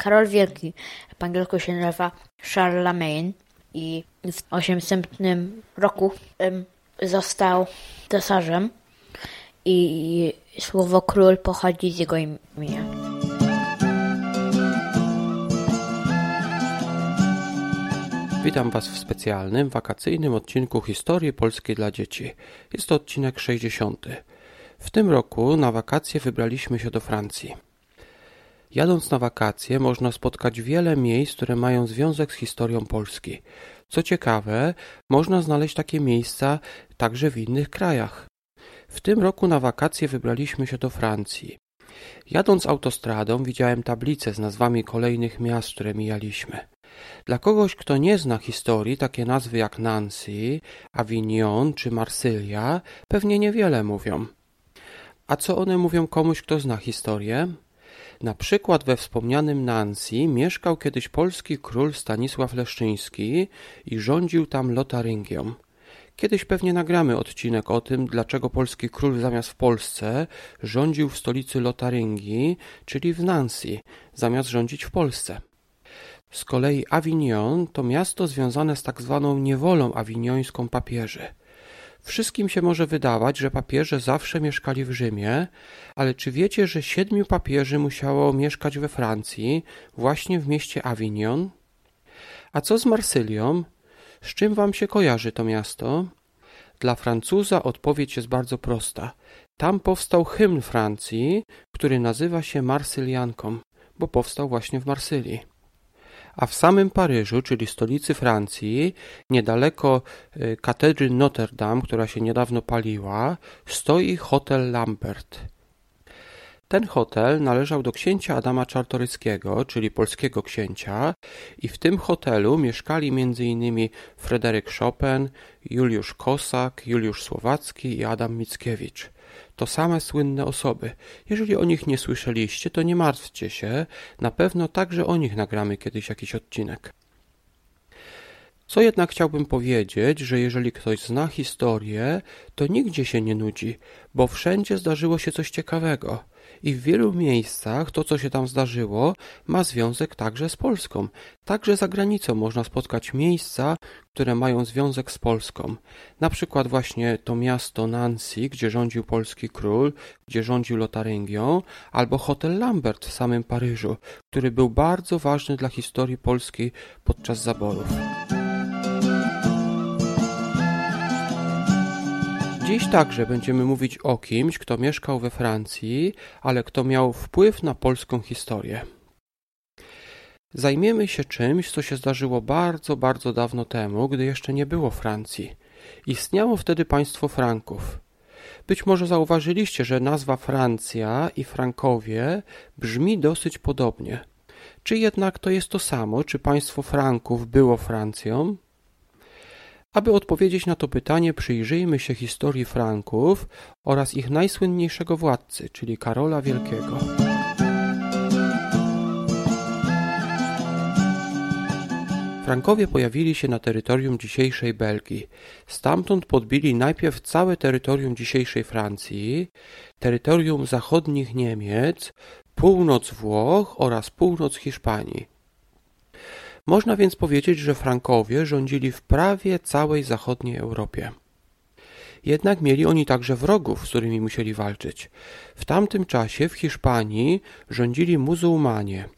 Karol Wielki, po angielsku się nazywa Charlemagne i w 800 roku został cesarzem i słowo król pochodzi z jego imienia. Witam Was w specjalnym, wakacyjnym odcinku Historii Polskiej dla Dzieci. Jest to odcinek 60. W tym roku na wakacje wybraliśmy się do Francji. Jadąc na wakacje można spotkać wiele miejsc, które mają związek z historią Polski. Co ciekawe, można znaleźć takie miejsca także w innych krajach. W tym roku na wakacje wybraliśmy się do Francji. Jadąc autostradą widziałem tablice z nazwami kolejnych miast, które mijaliśmy. Dla kogoś, kto nie zna historii, takie nazwy jak Nancy, Avignon czy Marsylia pewnie niewiele mówią. A co one mówią komuś, kto zna historię? Na przykład we wspomnianym Nancy mieszkał kiedyś polski król Stanisław Leszczyński i rządził tam Lotaryngią. Kiedyś pewnie nagramy odcinek o tym, dlaczego polski król zamiast w Polsce rządził w stolicy Lotaryngii, czyli w Nancy, zamiast rządzić w Polsce. Z kolei Avignon to miasto związane z tak zwaną niewolą awiniońską papieży. Wszystkim się może wydawać, że papieże zawsze mieszkali w Rzymie, ale czy wiecie, że siedmiu papieży musiało mieszkać we Francji, właśnie w mieście Avignon? A co z Marsylią? Z czym wam się kojarzy to miasto? Dla Francuza odpowiedź jest bardzo prosta. Tam powstał hymn Francji, który nazywa się Marsylianką, bo powstał właśnie w Marsylii a w samym Paryżu, czyli stolicy Francji, niedaleko y, katedry Notre Dame, która się niedawno paliła, stoi hotel Lambert. Ten hotel należał do księcia Adama Czartoryskiego, czyli polskiego księcia, i w tym hotelu mieszkali m.in. Fryderyk Chopin, Juliusz Kosak, Juliusz Słowacki i Adam Mickiewicz to same słynne osoby. Jeżeli o nich nie słyszeliście, to nie martwcie się, na pewno także o nich nagramy kiedyś jakiś odcinek. Co jednak chciałbym powiedzieć, że jeżeli ktoś zna historię, to nigdzie się nie nudzi, bo wszędzie zdarzyło się coś ciekawego i w wielu miejscach to, co się tam zdarzyło, ma związek także z Polską. Także za granicą można spotkać miejsca, które mają związek z Polską. Na przykład właśnie to miasto Nancy, gdzie rządził polski król, gdzie rządził Lotaryngią, albo hotel Lambert w samym Paryżu, który był bardzo ważny dla historii polskiej podczas zaborów. Dziś także będziemy mówić o kimś, kto mieszkał we Francji, ale kto miał wpływ na polską historię. Zajmiemy się czymś, co się zdarzyło bardzo, bardzo dawno temu, gdy jeszcze nie było Francji. Istniało wtedy państwo Franków. Być może zauważyliście, że nazwa Francja i Frankowie brzmi dosyć podobnie. Czy jednak to jest to samo? Czy państwo Franków było Francją? Aby odpowiedzieć na to pytanie, przyjrzyjmy się historii Franków oraz ich najsłynniejszego władcy, czyli Karola Wielkiego. Frankowie pojawili się na terytorium dzisiejszej Belgii. Stamtąd podbili najpierw całe terytorium dzisiejszej Francji, terytorium zachodnich Niemiec, północ Włoch oraz północ Hiszpanii. Można więc powiedzieć, że Frankowie rządzili w prawie całej zachodniej Europie. Jednak mieli oni także wrogów, z którymi musieli walczyć. W tamtym czasie w Hiszpanii rządzili muzułmanie.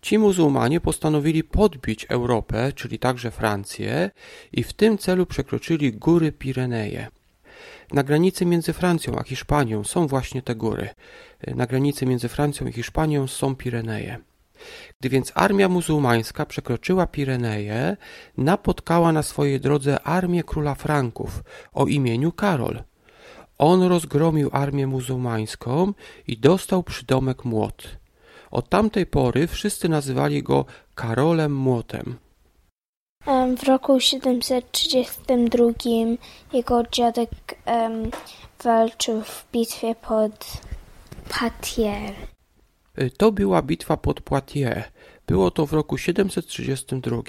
Ci muzułmanie postanowili podbić Europę, czyli także Francję, i w tym celu przekroczyli góry Pireneje. Na granicy między Francją a Hiszpanią są właśnie te góry. Na granicy między Francją i Hiszpanią są Pireneje. Gdy więc armia muzułmańska przekroczyła Pireneje, napotkała na swojej drodze armię króla Franków o imieniu Karol. On rozgromił armię muzułmańską i dostał przydomek Młot. Od tamtej pory wszyscy nazywali go Karolem Młotem. W roku 732 jego dziadek um, walczył w bitwie pod Patier. Y, to była bitwa pod Poitiers. Było to w roku 732.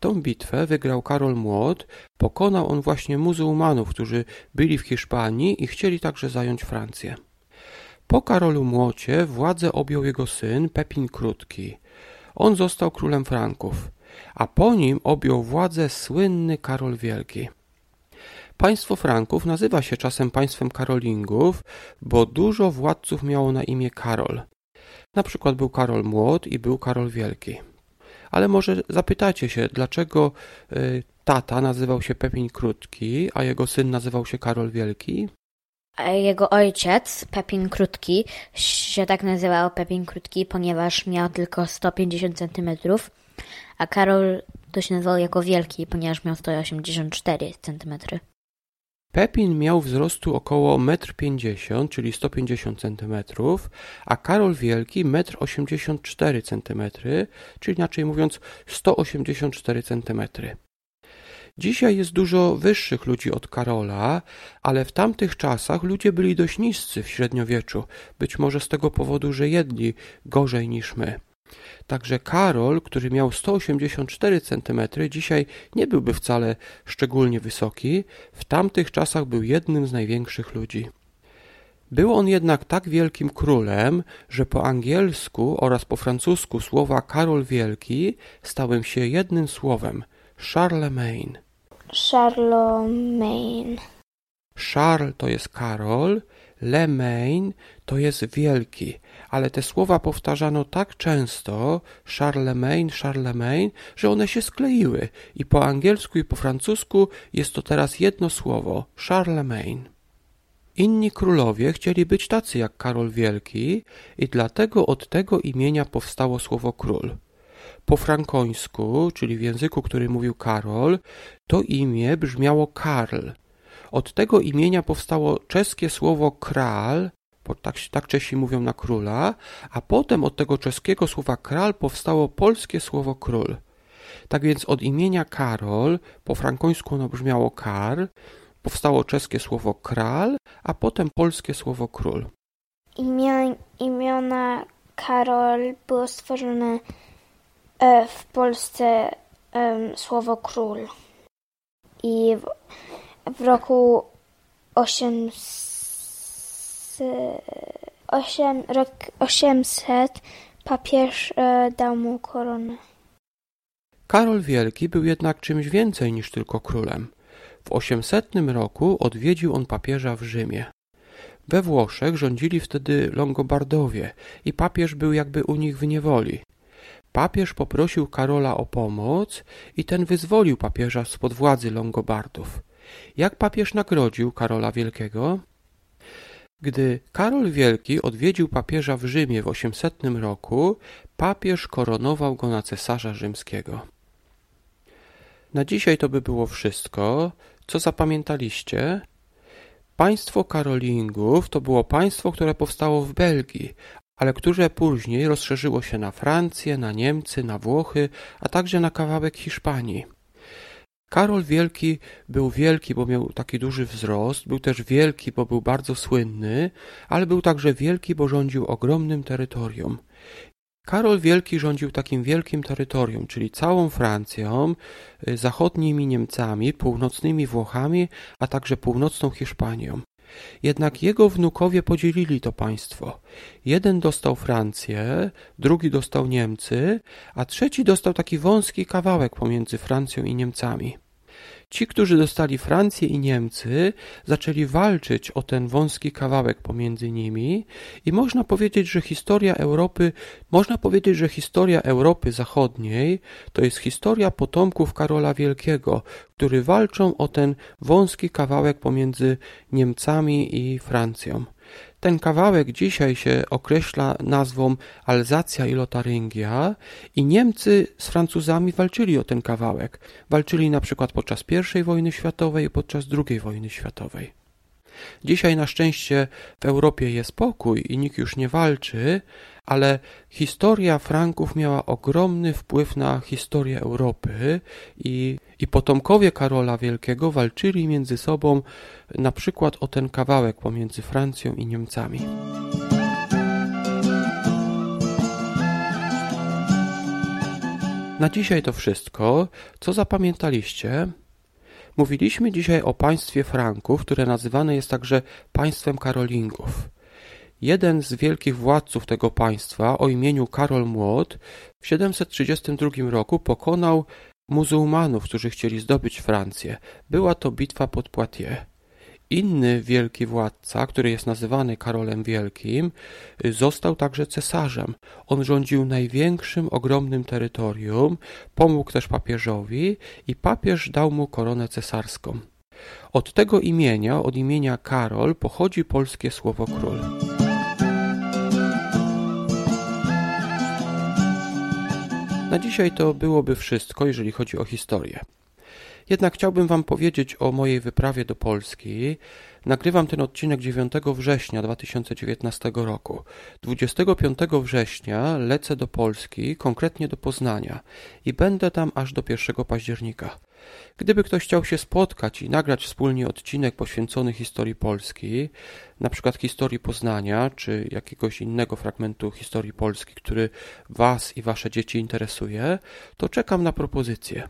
Tą bitwę wygrał Karol Młot. Pokonał on właśnie muzułmanów, którzy byli w Hiszpanii i chcieli także zająć Francję. Po Karolu Młocie władzę objął jego syn Pepin Krótki. On został królem Franków, a po nim objął władzę słynny Karol Wielki. Państwo Franków nazywa się czasem państwem Karolingów, bo dużo władców miało na imię Karol. Na przykład był Karol Młot i był Karol Wielki. Ale może zapytacie się, dlaczego y, tata nazywał się Pepin Krótki, a jego syn nazywał się Karol Wielki? Jego ojciec, Pepin Krótki, się tak nazywał Pepin Krótki, ponieważ miał tylko 150 cm, a Karol to się nazywał jako Wielki, ponieważ miał 184 cm. Pepin miał wzrostu około 1,50 m, czyli 150 cm, a Karol Wielki 1,84 cm, czyli inaczej mówiąc 184 cm. Dzisiaj jest dużo wyższych ludzi od Karola, ale w tamtych czasach ludzie byli dość niscy w średniowieczu, być może z tego powodu, że jedli gorzej niż my. Także Karol, który miał 184 cm, dzisiaj nie byłby wcale szczególnie wysoki, w tamtych czasach był jednym z największych ludzi. Był on jednak tak wielkim królem, że po angielsku oraz po francusku słowa Karol Wielki stały się jednym słowem Charlemagne. Charlemagne. Charles to jest Karol, Lemaine to jest wielki, ale te słowa powtarzano tak często, Charlemagne, Charlemagne, że one się skleiły i po angielsku i po francusku jest to teraz jedno słowo, Charlemagne. Inni królowie chcieli być tacy jak Karol Wielki i dlatego od tego imienia powstało słowo król. Po frankońsku, czyli w języku, który mówił Karol, to imię brzmiało Karl. Od tego imienia powstało czeskie słowo kral, tak, tak Czesi mówią na króla, a potem od tego czeskiego słowa kral powstało polskie słowo król. Tak więc od imienia Karol, po frankońsku ono brzmiało Karl, powstało czeskie słowo kral, a potem polskie słowo król. imiona Karol było stworzone E, w Polsce słowo król. I w, roku 800, 8, rok 800 papież e, dał mu koronę. Karol Wielki był jednak czymś więcej niż tylko królem. W 800 roku odwiedził on papieża w Rzymie. We Włoszech rządzili wtedy Longobardowie i papież był jakby u nich w niewoli. Papież poprosił Karola o pomoc i ten wyzwolił papieża spod władzy Longobardów. Jak papież nagrodził Karola Wielkiego? Gdy Karol Wielki odwiedził papieża w Rzymie w 800 roku, papież koronował go na cesarza rzymskiego. Na dzisiaj to by było wszystko. Co zapamiętaliście? Państwo Karolingów to było państwo, które powstało w Belgii, ale które później rozszerzyło się na Francję, na Niemcy, na Włochy, a także na kawałek Hiszpanii. Karol Wielki był wielki, bo miał taki duży wzrost, był też wielki, bo był bardzo słynny, ale był także wielki, bo rządził ogromnym terytorium. Karol Wielki rządził takim wielkim terytorium, czyli całą Francją, y, zachodnimi Niemcami, północnymi Włochami, a także północną Hiszpanią. Jednak jego wnukowie podzielili to państwo. Jeden dostał Francję, drugi dostał Niemcy, a trzeci dostał taki wąski kawałek pomiędzy Francją i Niemcami. Ci, którzy dostali Francję i Niemcy, zaczęli walczyć o ten wąski kawałek pomiędzy nimi i można powiedzieć, że historia Europy, można powiedzieć, że historia Europy Zachodniej to jest historia potomków Karola Wielkiego, którzy walczą o ten wąski kawałek pomiędzy Niemcami i Francją. Ten kawałek dzisiaj się określa nazwą Alzacja i Lotaryngia i Niemcy z Francuzami walczyli o ten kawałek. Walczyli na przykład podczas I wojny światowej i podczas II wojny światowej. Dzisiaj na szczęście w Europie jest pokój i nikt już nie walczy, ale historia Franków miała ogromny wpływ na historię Europy i, i potomkowie Karola Wielkiego walczyli między sobą na przykład o ten kawałek pomiędzy Francją i Niemcami. Na dzisiaj to wszystko. Co zapamiętaliście? Mówiliśmy dzisiaj o państwie Franków, które nazywane jest także państwem Karolingów. Jeden z wielkich władców tego państwa o imieniu Karol Młot w 732 roku pokonał muzułmanów, którzy chcieli zdobyć Francję. Była to bitwa pod Poitiers. Inny wielki władca, który jest nazywany Karolem Wielkim, został także cesarzem. On rządził największym, ogromnym terytorium, pomógł też papieżowi i papież dał mu koronę cesarską. Od tego imienia, od imienia Karol, pochodzi polskie słowo król. Na dzisiaj to byłoby wszystko, jeżeli chodzi o historię. Jednak chciałbym Wam powiedzieć o mojej wyprawie do Polski. Nagrywam ten odcinek 9 września 2019 roku. 25 września lecę do Polski, konkretnie do Poznania i będę tam aż do 1 października. Gdyby ktoś chciał się spotkać i nagrać wspólnie odcinek poświęcony historii Polski, na przykład historii Poznania, czy jakiegoś innego fragmentu historii Polski, który Was i Wasze dzieci interesuje, to czekam na propozycję.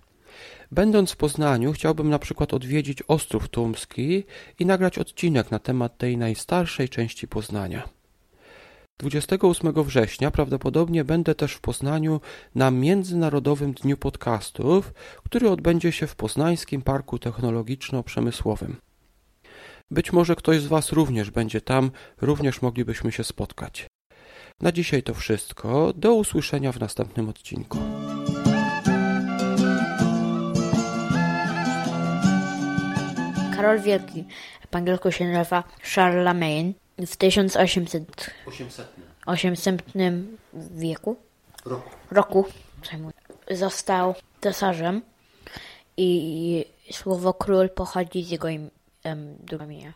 Będąc w Poznaniu, chciałbym na przykład odwiedzić Ostrów Tumski i nagrać odcinek na temat tej najstarszej części Poznania. 28 września prawdopodobnie będę też w Poznaniu na Międzynarodowym Dniu Podcastów, który odbędzie się w Poznańskim Parku Technologiczno-Przemysłowym. Być może ktoś z Was również będzie tam, również moglibyśmy się spotkać. Na dzisiaj to wszystko. Do usłyszenia w następnym odcinku. Karol Wielki, po angielsku się nazywa Charlemagne, w 1800 800 wieku, Roku. roku został cesarzem i słowo król pochodzi z jego im, em, imienia.